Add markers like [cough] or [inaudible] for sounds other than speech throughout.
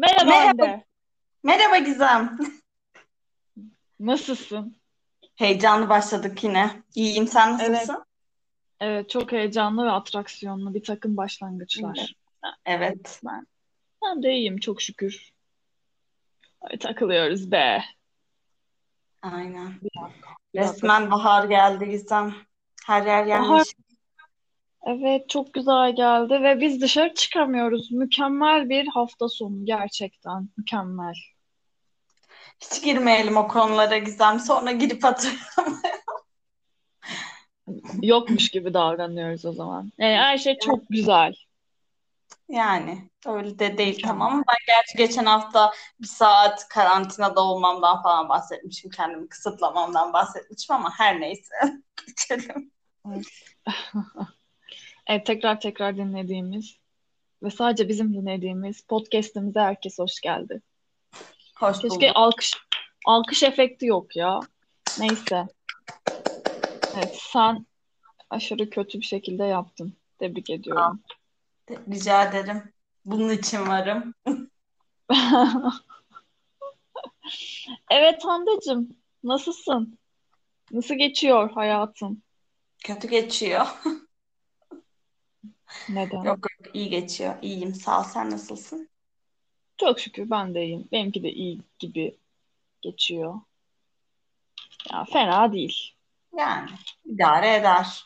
Merhaba, Merhaba. Hande. Merhaba Gizem. Nasılsın? Heyecanlı başladık yine. İyiyim, sen nasılsın? Evet, çok heyecanlı ve atraksiyonlu bir takım başlangıçlar. Evet. Ben, ben de iyiyim çok şükür. Ay, takılıyoruz be. Aynen. Bir dakika. bir dakika. Resmen bahar geldi Gizem. Her yer Bahar. yenmiş. Evet, çok güzel geldi ve biz dışarı çıkamıyoruz. Mükemmel bir hafta sonu gerçekten. Mükemmel. Hiç girmeyelim o konulara Gizem. Sonra girip hatırlayalım. Yokmuş gibi davranıyoruz o zaman. Yani her şey çok güzel. Yani öyle de değil tamam? Ben gerçi geçen hafta bir saat karantinada olmamdan falan bahsetmişim. Kendimi kısıtlamamdan bahsetmişim ama her neyse. [laughs] Geçelim. [laughs] Evet, tekrar tekrar dinlediğimiz ve sadece bizim dinlediğimiz podcast'imize herkes hoş geldi. Hoş Keşke bulduk. alkış alkış efekti yok ya. Neyse. Evet, sen aşırı kötü bir şekilde yaptın. Tebrik ediyorum. Rica ederim. Bunun için varım. [laughs] Evet Hande'cim, nasılsın? Nasıl geçiyor hayatın? Kötü geçiyor. [laughs] Neden? Yok yok iyi geçiyor. İyiyim sağ ol. Sen nasılsın? Çok şükür ben de iyiyim. Benimki de iyi gibi geçiyor. Ya fena değil. Yani idare eder.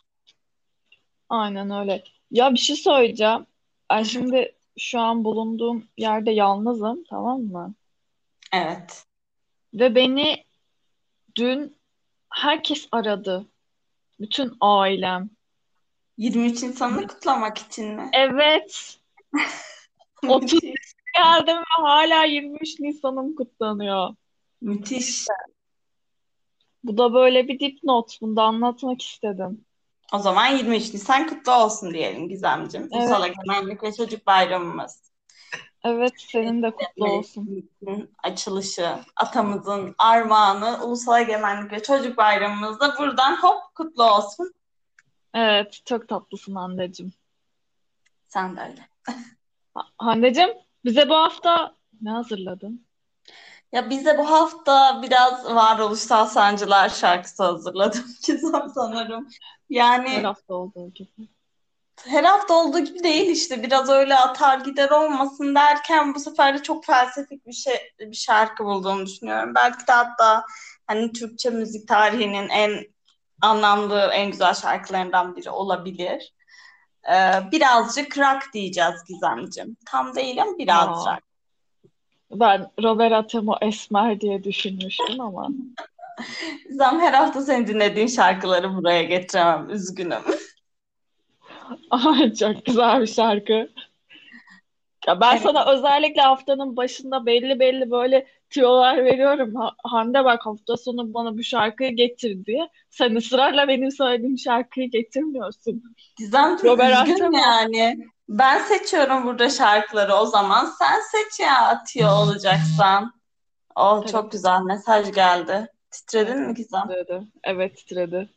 Aynen öyle. Ya bir şey söyleyeceğim. Ben [laughs] şimdi şu an bulunduğum yerde yalnızım, tamam mı? Evet. Ve beni dün herkes aradı. Bütün ailem. 23 insanını kutlamak için mi? Evet, [laughs] 30 Müthiş. geldim ve hala 23 Nisan'ım kutlanıyor. Müthiş. Bu da böyle bir dipnot. Bunu da anlatmak istedim. O zaman 23 Nisan kutlu olsun diyelim Gizemciğim. Evet. Ulusal Egemenlik ve Çocuk Bayramımız. Evet, senin de kutlu olsun. Açılışı, atamızın armağanı, Ulusal Egemenlik ve Çocuk Bayramımız da buradan hop kutlu olsun. Evet, çok tatlısın Hande'cim. Sen de öyle. Ha- Hande'cim, bize bu hafta ne hazırladın? Ya bize bu hafta biraz varoluşsal sancılar şarkısı hazırladım [laughs] Gizem sanırım. Yani Her hafta olduğu gibi. her hafta olduğu gibi değil işte biraz öyle atar gider olmasın derken bu sefer de çok felsefik bir şey bir şarkı bulduğumu düşünüyorum. Belki de hatta hani Türkçe müzik tarihinin en anlamlı en güzel şarkılarından biri olabilir. Ee, birazcık rock diyeceğiz Gizemciğim. Tam değil ama biraz Aa. rock. Ben Robert Atemo Esmer diye düşünmüştüm ama. Gizem her hafta senin dinlediğin şarkıları buraya getiremem. Üzgünüm. [laughs] Ay çok güzel bir şarkı. Ya ben Evet. sana özellikle haftanın başında belli belli böyle tüyolar veriyorum. Ha- Hande bak hafta sonu bana bu şarkıyı getir diye. Sen ısrarla benim söylediğim şarkıyı getirmiyorsun. Gizemciğim Robert üzgün Atemo. yani. Ben seçiyorum burada şarkıları o zaman. Sen seç ya atıyor [laughs] olacaksan. Oh Tabii. çok güzel mesaj geldi. Titredin mi Gizem? Titredi. Evet titredi.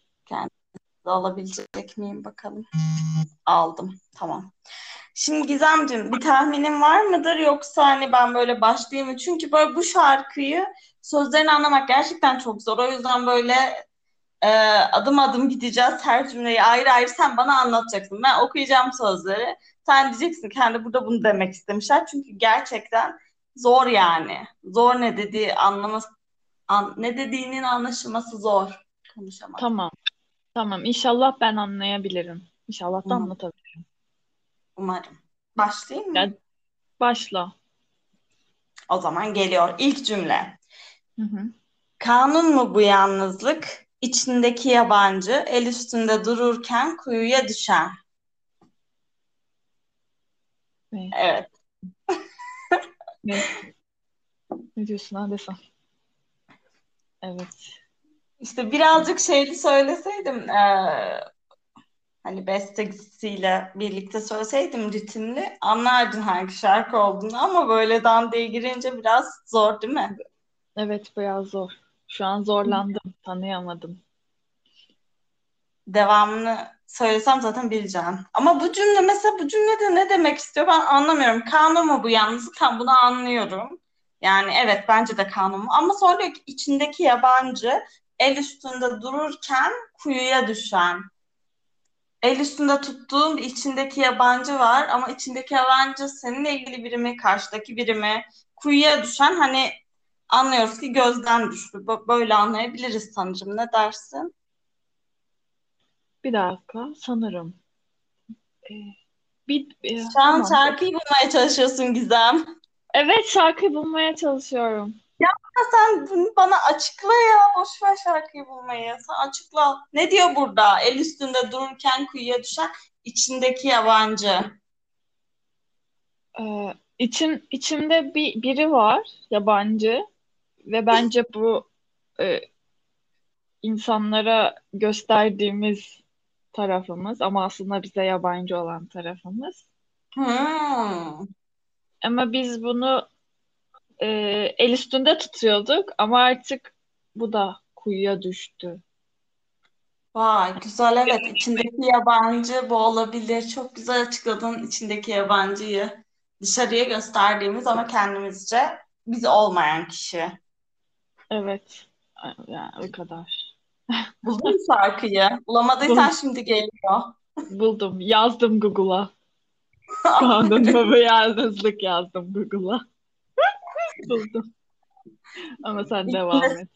Alabilecek miyim bakalım. Aldım. Tamam. Şimdi Gizemciğim bir tahminin var mıdır yoksa hani ben böyle başlayayım mı? Çünkü böyle bu şarkıyı sözlerini anlamak gerçekten çok zor. O yüzden böyle e, adım adım gideceğiz. Her cümleyi ayrı ayrı sen bana anlatacaksın. Ben okuyacağım sözleri. Sen diyeceksin ki hani burada bunu demek istemişler. Çünkü gerçekten zor yani. Zor ne dediği anlaması an- ne dediğinin anlaşılması zor. Konuşamadım. Tamam. Tamam. İnşallah ben anlayabilirim. İnşallah da Hı. anlatabilirim. Umarım. Başlayayım mı? Ya- Başla. O zaman geliyor ilk cümle. Hı hı. Kanun mu bu yalnızlık? İçindeki yabancı, el üstünde dururken kuyuya düşen. Ne? Evet. Ne? Ne diyorsun Hande sen? Evet. İşte birazcık şeyli söyleseydim, eee, hani bestesiyle birlikte söyleseydim ritimli, anlardın hangi şarkı olduğunu ama böyle dandeye girince biraz zor değil mi? Evet biraz zor. Şu an zorlandım. Tanıyamadım. devamını söylesem zaten bileceğim. Ama bu cümle mesela bu cümlede ne demek istiyor ben anlamıyorum. Kanun mu bu yalnız? Tam bunu anlıyorum. Yani evet bence de kanun mu. Ama sonra içindeki yabancı el üstünde dururken kuyuya düşen. El üstünde tuttuğun içindeki yabancı var ama içindeki yabancı seninle ilgili biri mi, karşıdaki biri mi? Kuyuya düşen hani anlıyoruz ki gözden düştü. Böyle anlayabiliriz sanırım. Ne dersin? Bir dakika sanırım. Ee, bir, e, Şu an tamam. şarkıyı bulmaya çalışıyorsun Gizem. Evet şarkıyı bulmaya çalışıyorum. Ya sen bunu bana açıkla ya. Boş ver şarkıyı bulmayı. Sen açıkla. Ne diyor burada? El üstünde dururken kuyuya düşen içindeki yabancı. Ee, içim, içimde bir biri var yabancı ve bence bu e, insanlara gösterdiğimiz tarafımız ama aslında bize yabancı olan tarafımız. Hmm. Ama biz bunu e, el üstünde tutuyorduk ama artık bu da kuyuya düştü. Vay güzel evet içindeki yabancı bu olabilir. Çok güzel açıkladın içindeki yabancıyı. Dışarıya gösterdiğimiz ama kendimizce biz olmayan kişi. Evet. Yani o kadar. [laughs] Buldun şarkıyı? Bulamadıysan şimdi geliyor. Buldum. Yazdım Google'a. [laughs] Kanun ve yalnızlık yazdım Google'a. Buldum. Ama sen devam et.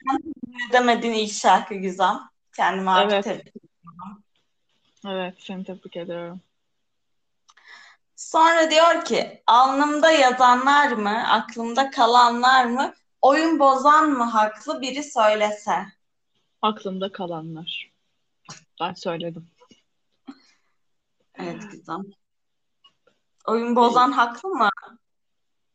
Demediğin ilk şarkı güzel. Kendime artık Evet. tebrik ediyorum. Evet, seni tebrik ediyorum. Sonra diyor ki alnımda yazanlar mı, aklımda kalanlar mı, oyun bozan mı haklı biri söylese. Aklımda kalanlar. Ben söyledim. Evet güzel. Oyun bozan haklı mı?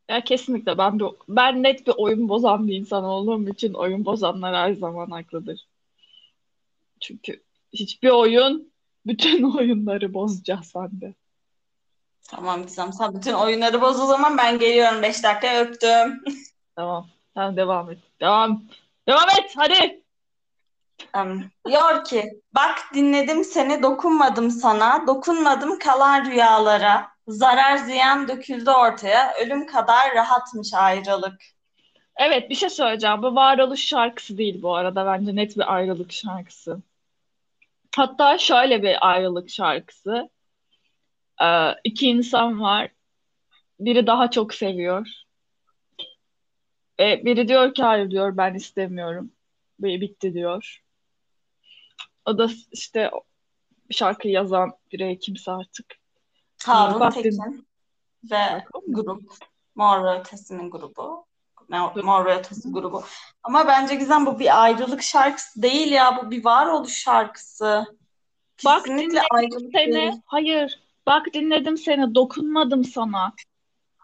Ya kesinlikle ben bir, ben net bir oyun bozan bir insan olduğum için oyun bozanlar her zaman haklıdır. Çünkü hiçbir oyun bütün [laughs] oyunları bozacak sende. Tamam Gizem sen bütün oyunları boz o zaman ben geliyorum 5 dakika öptüm. [laughs] Tamam. Sen devam et. Devam. Devam et. Hadi. Em, diyor ki bak dinledim seni dokunmadım sana dokunmadım kalan rüyalara zarar ziyan döküldü ortaya ölüm kadar rahatmış ayrılık. Evet bir şey söyleyeceğim. Bu varoluş şarkısı değil bu arada. Bence net bir ayrılık şarkısı. Hatta şöyle bir ayrılık şarkısı. Ee, iki insan var. Biri daha çok seviyor. Ve biri diyor ki hayır diyor ben istemiyorum. Ve bitti diyor. O da işte şarkıyı yazan birey kimse artık. Harun Tekin ve grup Mor ve Ötesi'nin grubu. Mor, ve Ötesi grubu. Ama bence Gizem bu bir ayrılık şarkısı değil ya bu bir varoluş şarkısı. Bak Kesinlikle dinledim ayrılık seni. değil. Hayır. Bak dinledim seni. Dokunmadım sana.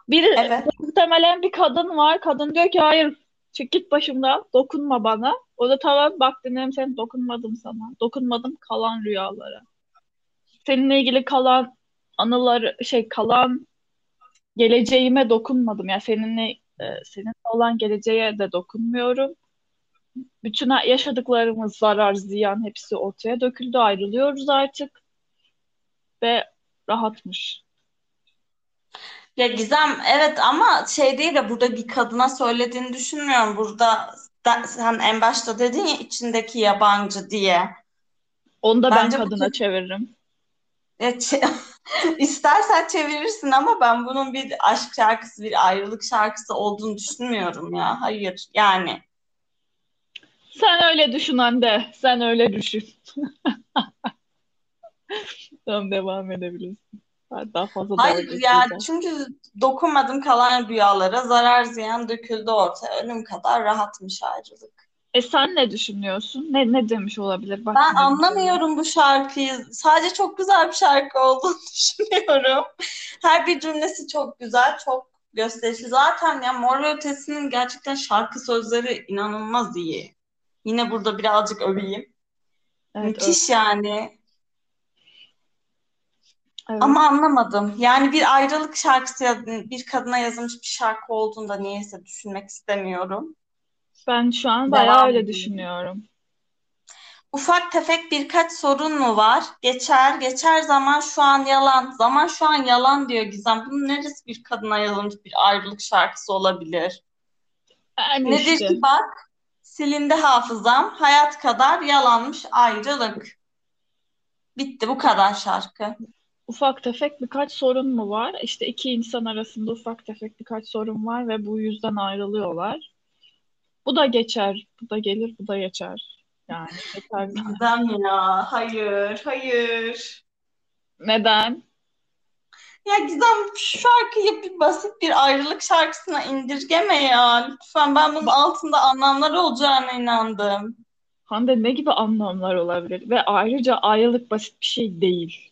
Bir Evet. muhtemelen bir kadın var. Kadın diyor ki hayır çık git başımdan. Dokunma bana. O da tamam bak dinledim seni. Dokunmadım sana. Dokunmadım kalan rüyalara. Seninle ilgili kalan anılar şey kalan geleceğime dokunmadım. Yani seninle e, seninle olan geleceğe de dokunmuyorum. Bütün yaşadıklarımız zarar, ziyan hepsi ortaya döküldü. Ayrılıyoruz artık. Ve rahatmış. Ya Gizem evet ama şey değil de burada bir kadına söylediğini düşünmüyorum. Burada da, sen en başta dedin ya içindeki yabancı diye. Onu da ben Bence bu kadına çok çeviririm. çe- [laughs] istersen çevirirsin ama ben bunun bir aşk şarkısı, bir ayrılık şarkısı olduğunu düşünmüyorum ya. Hayır yani. Sen öyle düşün Hande. Sen öyle düşün. [laughs] Tamam devam edebilirsin. Ben daha fazla Hayır ya geçmeyeceğim. çünkü dokunmadım kalan rüyalara zarar ziyan döküldü ortaya. Ölüm kadar rahatmış ayrılık. E sen ne düşünüyorsun? Ne ne demiş olabilir? Bak Ben anlamıyorum bu şarkıyı. Sadece çok güzel bir şarkı olduğunu [laughs] düşünüyorum. Her bir cümlesi çok güzel, çok gösterişli. Zaten ya Mor ve Ötesi'nin gerçekten şarkı sözleri inanılmaz iyi. Yine burada birazcık öveyim. Evet, Müthiş yani. evet. Ama anlamadım. Yani bir ayrılık şarkısı bir kadına yazılmış bir şarkı olduğunda niyeyse düşünmek istemiyorum. Ben şu an bayağı Devam öyle düşünüyorum. Ufak tefek birkaç sorun mu var? Geçer, geçer zaman şu an yalan. Zaman şu an yalan diyor Gizem. Bunun neresi bir kadına yazılmış bir ayrılık şarkısı olabilir? Yani Nedir işte. ki bak, silindi hafızam, hayat kadar yalanmış ayrılık. Bitti bu kadar şarkı. Ufak tefek birkaç sorun mu var? İşte iki insan arasında ufak tefek birkaç sorun var ve bu yüzden ayrılıyorlar. Bu da geçer, bu da gelir, bu da geçer. Yani geçer. Gizem ya, hayır, hayır. Neden? Ya Gizem şu şarkıyı bir basit bir ayrılık şarkısına indirgeme ya. Lütfen ben bunun altında anlamlar olacağına inandım. Hande ne gibi anlamlar olabilir? Ve ayrıca ayrılık basit bir şey değil.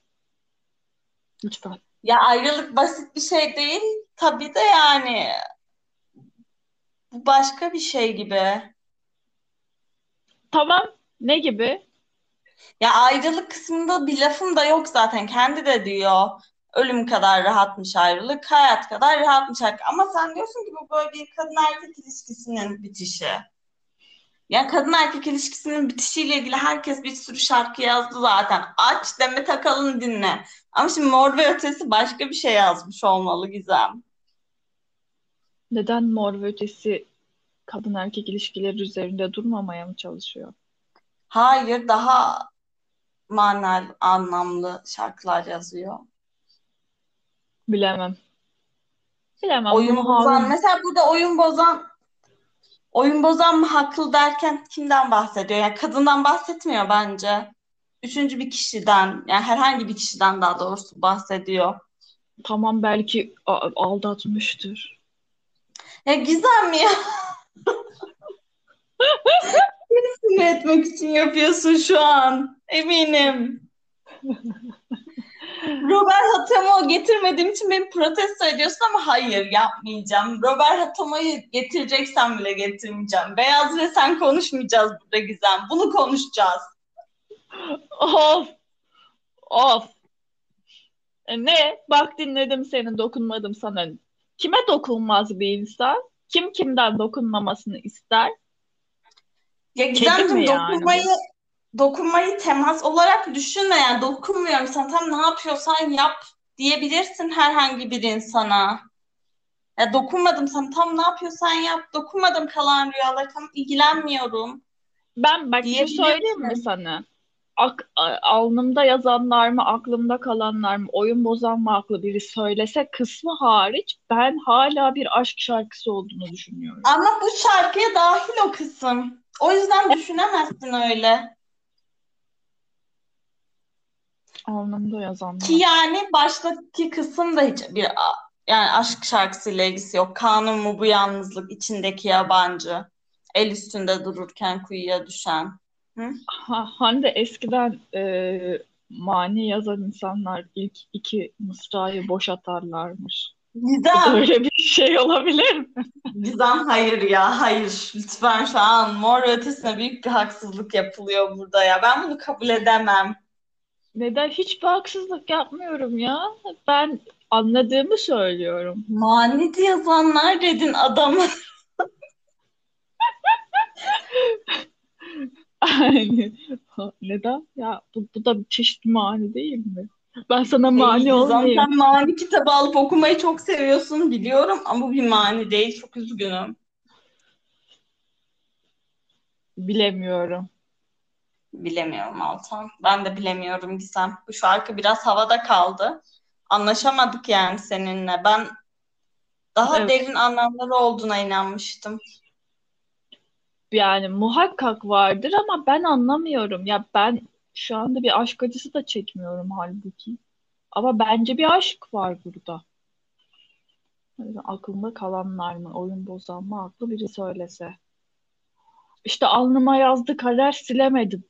Lütfen. Ya ayrılık basit bir şey değil. Tabii de yani bu başka bir şey gibi. Tamam. Ne gibi? Ya ayrılık kısmında bir lafım da yok zaten. Kendi de diyor. Ölüm kadar rahatmış ayrılık, hayat kadar rahatmış ayrılık. Ama sen diyorsun ki bu böyle bir kadın erkek ilişkisinin bitişi. Ya kadın erkek ilişkisinin bitişiyle ilgili herkes bir sürü şarkı yazdı zaten. Aç Demet Akalın dinle. Ama şimdi Mor ve Ötesi başka bir şey yazmış olmalı Gizem. Neden Mor ve Ötesi kadın erkek ilişkileri üzerinde durmamaya mı çalışıyor? Hayır, daha manalı, anlamlı şarkılar yazıyor. Bilemem. Bilemem. Oyun Bunu bozan, mesela burada oyun bozan, oyun bozan mı haklı derken kimden bahsediyor? Yani kadından bahsetmiyor bence. Üçüncü bir kişiden, yani herhangi bir kişiden daha doğrusu bahsediyor. tamam belki aldatmıştır. Ya Gizem ya. Sinir etmek için yapıyorsun şu an. Eminim. Robert Hatamo'yu getirmediğim için beni protesto ediyorsun ama hayır yapmayacağım. Robert Hatamo'yu getireceksen bile getirmeyeceğim. Beyaz ve sen konuşmayacağız burada Gizem. Bunu konuşacağız. Of! Of! E ne? Bak dinledim seni, dokunmadım sana. Kime dokunmaz bir insan? Kim kimden dokunmamasını ister? Ya mi Gizemciğim yani dokunmayı dokunmayı temas olarak düşünme yani dokunmuyorum sen tam ne yapıyorsan yap diyebilirsin herhangi bir insana. Ya dokunmadım sen tam ne yapıyorsan yap. Dokunmadım kalan rüyalara tam ilgilenmiyorum Ben bak bir şey söyleyeyim mi sana? Ak, alnımda yazanlar mı, aklımda kalanlar mı, oyun bozan mı aklı biri söylese kısmı hariç ben hala bir aşk şarkısı olduğunu düşünüyorum. Ama bu şarkıya dahil o kısım. O yüzden düşünemezsin öyle. Alnımda Ki yazanlar. yani baştaki kısım da hiç bir yani aşk şarkısıyla ilgisi yok. Kanun mu bu yalnızlık içindeki yabancı. El üstünde dururken kuyuya düşen. Hı? Ha, Hande eskiden e, mani yazan insanlar ilk iki mısrayı boş atarlarmış. Gizem. öyle bir şey olabilir mi? Gizem hayır ya hayır. Lütfen şu an Mor ve Ötesi'ne büyük bir haksızlık yapılıyor burada ya. Ben bunu kabul edemem. Neden? Hiçbir haksızlık yapmıyorum ya. Ben anladığımı söylüyorum. Manidi yazanlar dedin adamı. [laughs] Yani, neden? Ya bu, bu da bir çeşit mani değil mi? Ben sana Değil mani Gizem. olmayayım. Sen mani kitabı alıp okumayı çok seviyorsun biliyorum ama bu bir mani değil. Çok üzgünüm. Bilemiyorum. Bilemiyorum Altan. Ben de bilemiyorum Gizem. Bu şarkı biraz havada kaldı. Anlaşamadık yani seninle. Ben daha Evet. derin anlamları olduğuna inanmıştım. Yani muhakkak vardır ama ben anlamıyorum. Ya ben şu anda bir aşk acısı da çekmiyorum halbuki. Ama bence bir aşk var burada. Yüzden aklımda kalanlar mı, oyun bozan mı aklı biri söylese. İşte alnıma yazdı kader silemedim.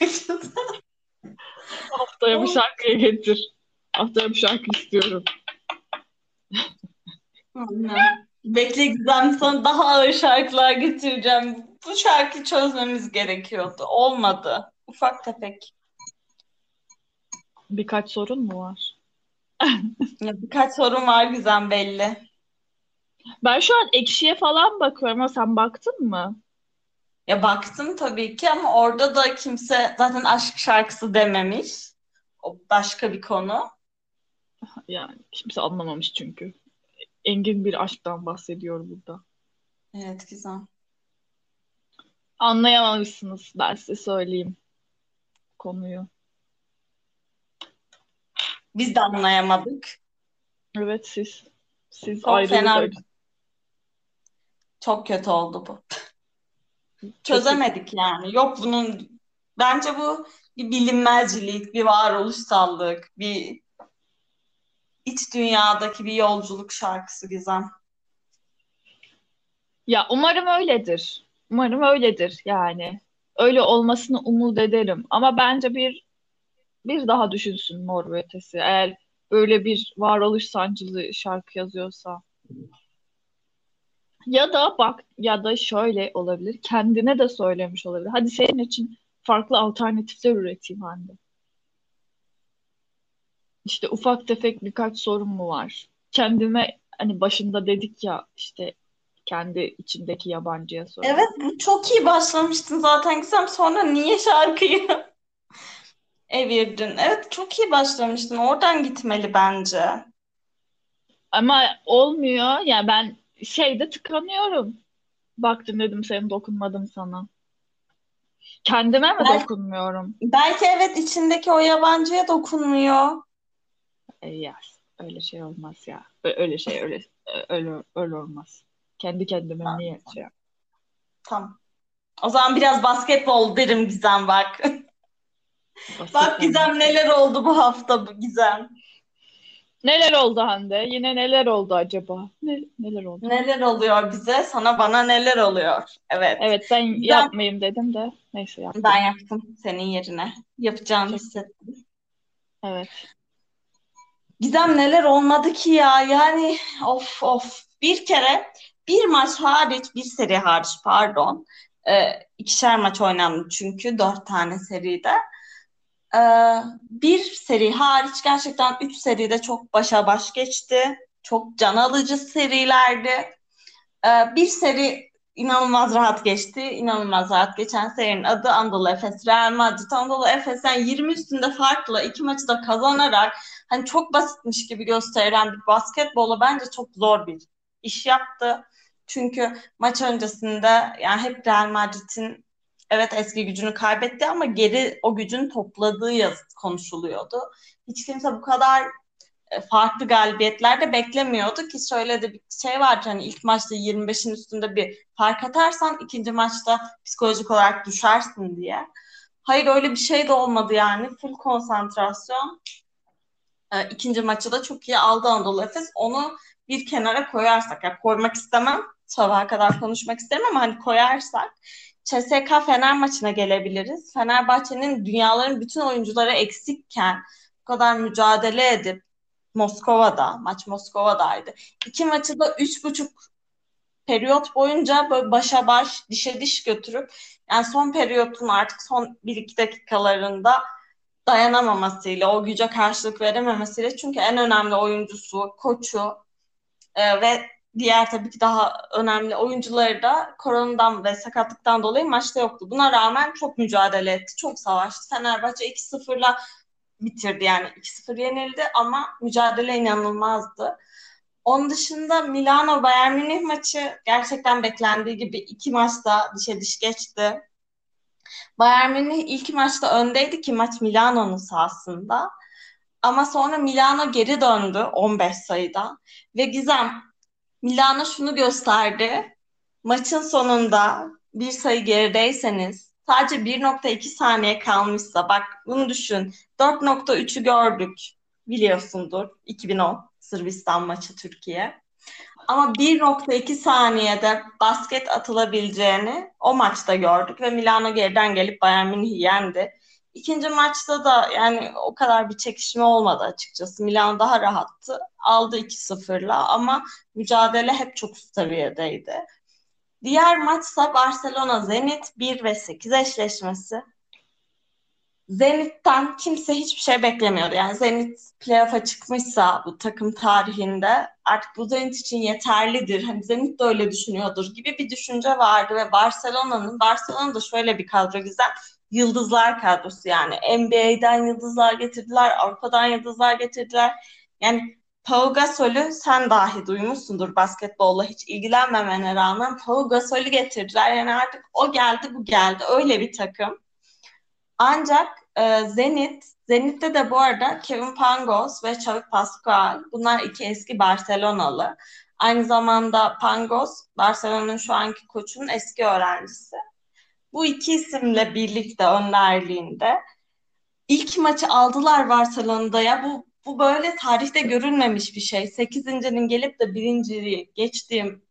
[laughs] Haftaya bu şarkıyı getir. Haftaya bu şarkı istiyorum. Bekle Gizem sana daha ağır şarkılar getireceğim. Bu şarkıyı çözmemiz gerekiyordu. Olmadı. Ufak tefek. Birkaç sorun mu var? Ya birkaç sorun var Gizem belli. Ben şu an Ekşi'ye falan bakıyorum ama sen baktın mı? Ya baktım tabii ki ama orada da kimse zaten aşk şarkısı dememiş. O başka bir konu. Yani kimse anlamamış çünkü. Engin bir aşktan bahsediyor burada. Evet güzel. Anlayamamışsınız ben size söyleyeyim konuyu. Biz de anlayamadık. Evet siz. Siz Çok ayrılık fena. Çok kötü oldu bu. Çözemedik yani. Yok bunun bence bu bir bilinmezcilik, bir varoluşsallık, bir iç dünyadaki bir yolculuk şarkısı Gizem. Ya umarım öyledir. Umarım öyledir yani. Öyle olmasını umut ederim. Ama bence bir bir daha düşünsün Mor ve Ötesi. Eğer böyle bir varoluş sancılı şarkı yazıyorsa. Ya da bak ya da şöyle olabilir. Kendine de söylemiş olabilir. Hadi senin için farklı alternatifler üreteyim Hande. İşte ufak tefek birkaç sorun mu var? Kendime hani başında dedik ya işte kendi içindeki yabancıya sor. Evet bu çok iyi başlamıştın zaten Gizem. Sonra niye şarkıyı [laughs] evirdin? Evet çok iyi başlamıştın. Oradan gitmeli bence. Ama olmuyor. Yani ben şeyde tıkanıyorum. Baktım dedim senin dokunmadım sana. Kendime mi Belki, dokunmuyorum? belki evet içindeki o yabancıya dokunmuyor. E, ya öyle şey olmaz ya. Öyle şey öyle öyle öyle olmaz. Kendi kendime niye şey yap- Tamam. O zaman biraz basketbol derim Gizem bak. Bak? Gizem neler oldu bu hafta bu Gizem. Neler oldu Hande? Yine neler oldu acaba? Ne, neler oldu? Neler oluyor bize? Sana bana neler oluyor? Evet. Evet ben Gizem yapmayayım dedim de neyse yaptım. ben yaptım senin yerine. Yapacağını Çok hissettim. evet. Gizem neler olmadı ki ya? Yani of of. Bir kere bir maç hariç, bir seri hariç pardon. E, ikişer maç oynandı çünkü dört tane seride. E, bir seri hariç gerçekten üç seride çok başa baş geçti. Çok can alıcı serilerdi. E, bir seri inanılmaz rahat geçti. İnanılmaz rahat geçen serinin adı Anadolu Efes Real Madrid. Anadolu Efes yani 20 üstünde farklı iki maçı da kazanarak hani çok basitmiş gibi gösterilen bir basketbolu bence çok zor bir iş yaptı. Çünkü maç öncesinde yani hep Real Madrid'in evet eski gücünü kaybetti ama geri o gücün topladığı yaz konuşuluyordu. Hiç kimse bu kadar e, farklı galibiyetlerde beklemiyordu ki şöyle de bir şey vardı hani ilk maçta 25'in üstünde bir fark atarsan ikinci maçta psikolojik olarak düşersin diye. Hayır öyle bir şey de olmadı yani. Full konsantrasyon. E, ikinci maçı da çok iyi aldı Anadolu Efes. Onu bir kenara koyarsak, yani koymak istemem, sabaha kadar konuşmak isterim ama hani koyarsak CSK Fener maçına gelebiliriz. Fenerbahçe'nin dünyaların bütün oyuncuları eksikken bu kadar mücadele edip Moskova'da, maç Moskova'daydı. İki maçı da üç buçuk periyot boyunca böyle başa baş, dişe diş götürüp yani son periyotun artık son bir iki dakikalarında dayanamamasıyla, o güce karşılık verememesiyle çünkü en önemli oyuncusu, koçu e, ve diğer tabii ki daha önemli oyuncuları da koronadan ve sakatlıktan dolayı maçta yoktu. Buna rağmen çok mücadele etti, çok savaştı. Fenerbahçe 2-0'la bitirdi yani 2-0 yenildi ama mücadele inanılmazdı. Onun dışında Milano Bayern Münih maçı gerçekten beklendiği gibi iki maçta dişe diş geçti. Bayern Münih ilk maçta öndeydi ki maç Milano'nun sahasında. Ama sonra Milano geri döndü 15 sayıda. Ve Gizem Milano şunu gösterdi. Maçın sonunda bir sayı gerideyseniz sadece 1.2 saniye kalmışsa bak bunu düşün. 4.3'ü gördük biliyorsundur 2010 Sırbistan maçı Türkiye. Ama 1.2 saniyede basket atılabileceğini o maçta gördük ve Milano geriden gelip Bayern Münih'i yendi. İkinci maçta da yani o kadar bir çekişme olmadı açıkçası. Milano daha rahattı. Aldı 2-0'la ama mücadele hep çok üst seviyedeydi. Diğer maçsa Barcelona Zenit 1 ve 8 eşleşmesi. Zenit'ten kimse hiçbir şey beklemiyordu. Yani Zenit playoff'a çıkmışsa bu takım tarihinde artık bu Zenit için yeterlidir. Hani Zenit de öyle düşünüyordur gibi bir düşünce vardı ve Barcelona'nın Barcelona'da şöyle bir kadro güzel. Yıldızlar kadrosu yani. NBA'den yıldızlar getirdiler, Avrupa'dan yıldızlar getirdiler. Yani Pau Gasol'ü sen dahi duymuşsundur basketbolla hiç ilgilenmemene rağmen Pau Gasol'ü getirdiler. Yani artık o geldi bu geldi. Öyle bir takım. Ancak e, Zenit, Zenit'te de bu arada Kevin Pangos ve Xavi Pascual bunlar iki eski Barcelonalı. Aynı zamanda Pangos Barcelona'nın şu anki koçunun eski öğrencisi. Bu iki isimle birlikte önderliğinde ilk maçı aldılar Barcelona'da ya bu bu böyle tarihte görülmemiş bir şey. Sekizincinin gelip de birinciyi geçtiğim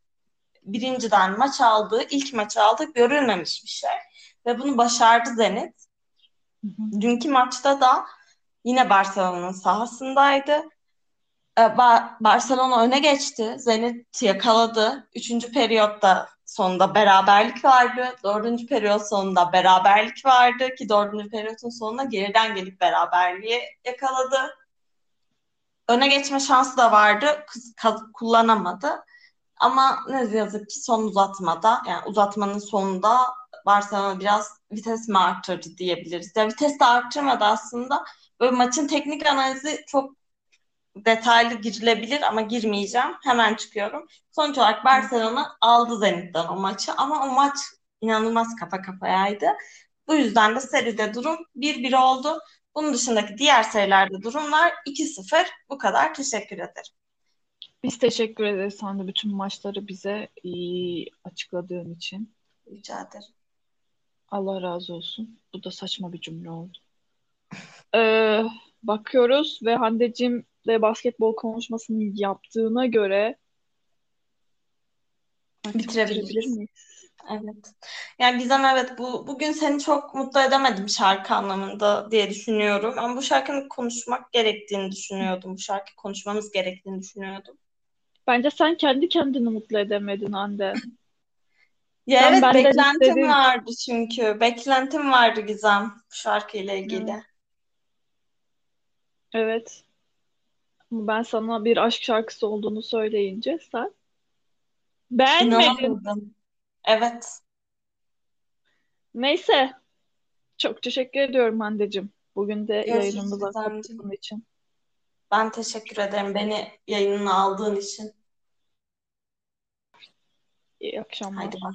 birinciden maç aldığı, ilk maçı aldık görülmemiş bir şey. Ve bunu başardı Zenit. Dünkü maçta da yine Barcelona'nın sahasındaydı. Ee, Barcelona öne geçti. Zenit yakaladı. Üçüncü periyotta sonunda beraberlik vardı. Dördüncü periyot sonunda beraberlik vardı ki dördüncü periyotun sonunda geriden gelip beraberliği yakaladı. Öne geçme şansı da vardı. Kullanamadı. Ama ne yazık ki son uzatmada yani uzatmanın sonunda Barcelona biraz vites mi arttırdı diyebiliriz. Ya vites de arttırmadı aslında. Böyle maçın teknik analizi çok detaylı girilebilir ama girmeyeceğim. Hemen çıkıyorum. Sonuç olarak Barcelona aldı Zenit'ten o maçı ama o maç inanılmaz kafa kafayaydı. Bu yüzden de seride durum 1-1 oldu. Bunun dışındaki diğer serilerde durumlar 2-0. Bu kadar. Teşekkür ederim. Biz teşekkür ederiz sen de bütün maçları bize iyi açıkladığın için. Rica ederim. Allah razı olsun. Bu da saçma bir cümle oldu. Ee, bakıyoruz ve Hande'cim de basketbol konuşmasını yaptığına göre bitirebilir miyiz? Evet. Yani Gizem evet bu bugün seni çok mutlu edemedim şarkı anlamında diye düşünüyorum. Ama bu şarkının konuşmak gerektiğini düşünüyordum. Bu şarkı konuşmamız gerektiğini düşünüyordum. Bence sen kendi kendini mutlu edemedin Hande. [laughs] Ya Sen evet beklentim istediğin... vardı çünkü. Beklentim vardı Gizem bu şarkıyla ilgili. Evet. evet. Ben sana bir aşk şarkısı olduğunu söyleyince sen beğenmedin. Evet. Neyse. Çok teşekkür ediyorum Hande'cim. Bugün de yayınımıza katıldığın için. Ben teşekkür ederim beni yayınına aldığın için. İyi akşamlar. Haydi bak.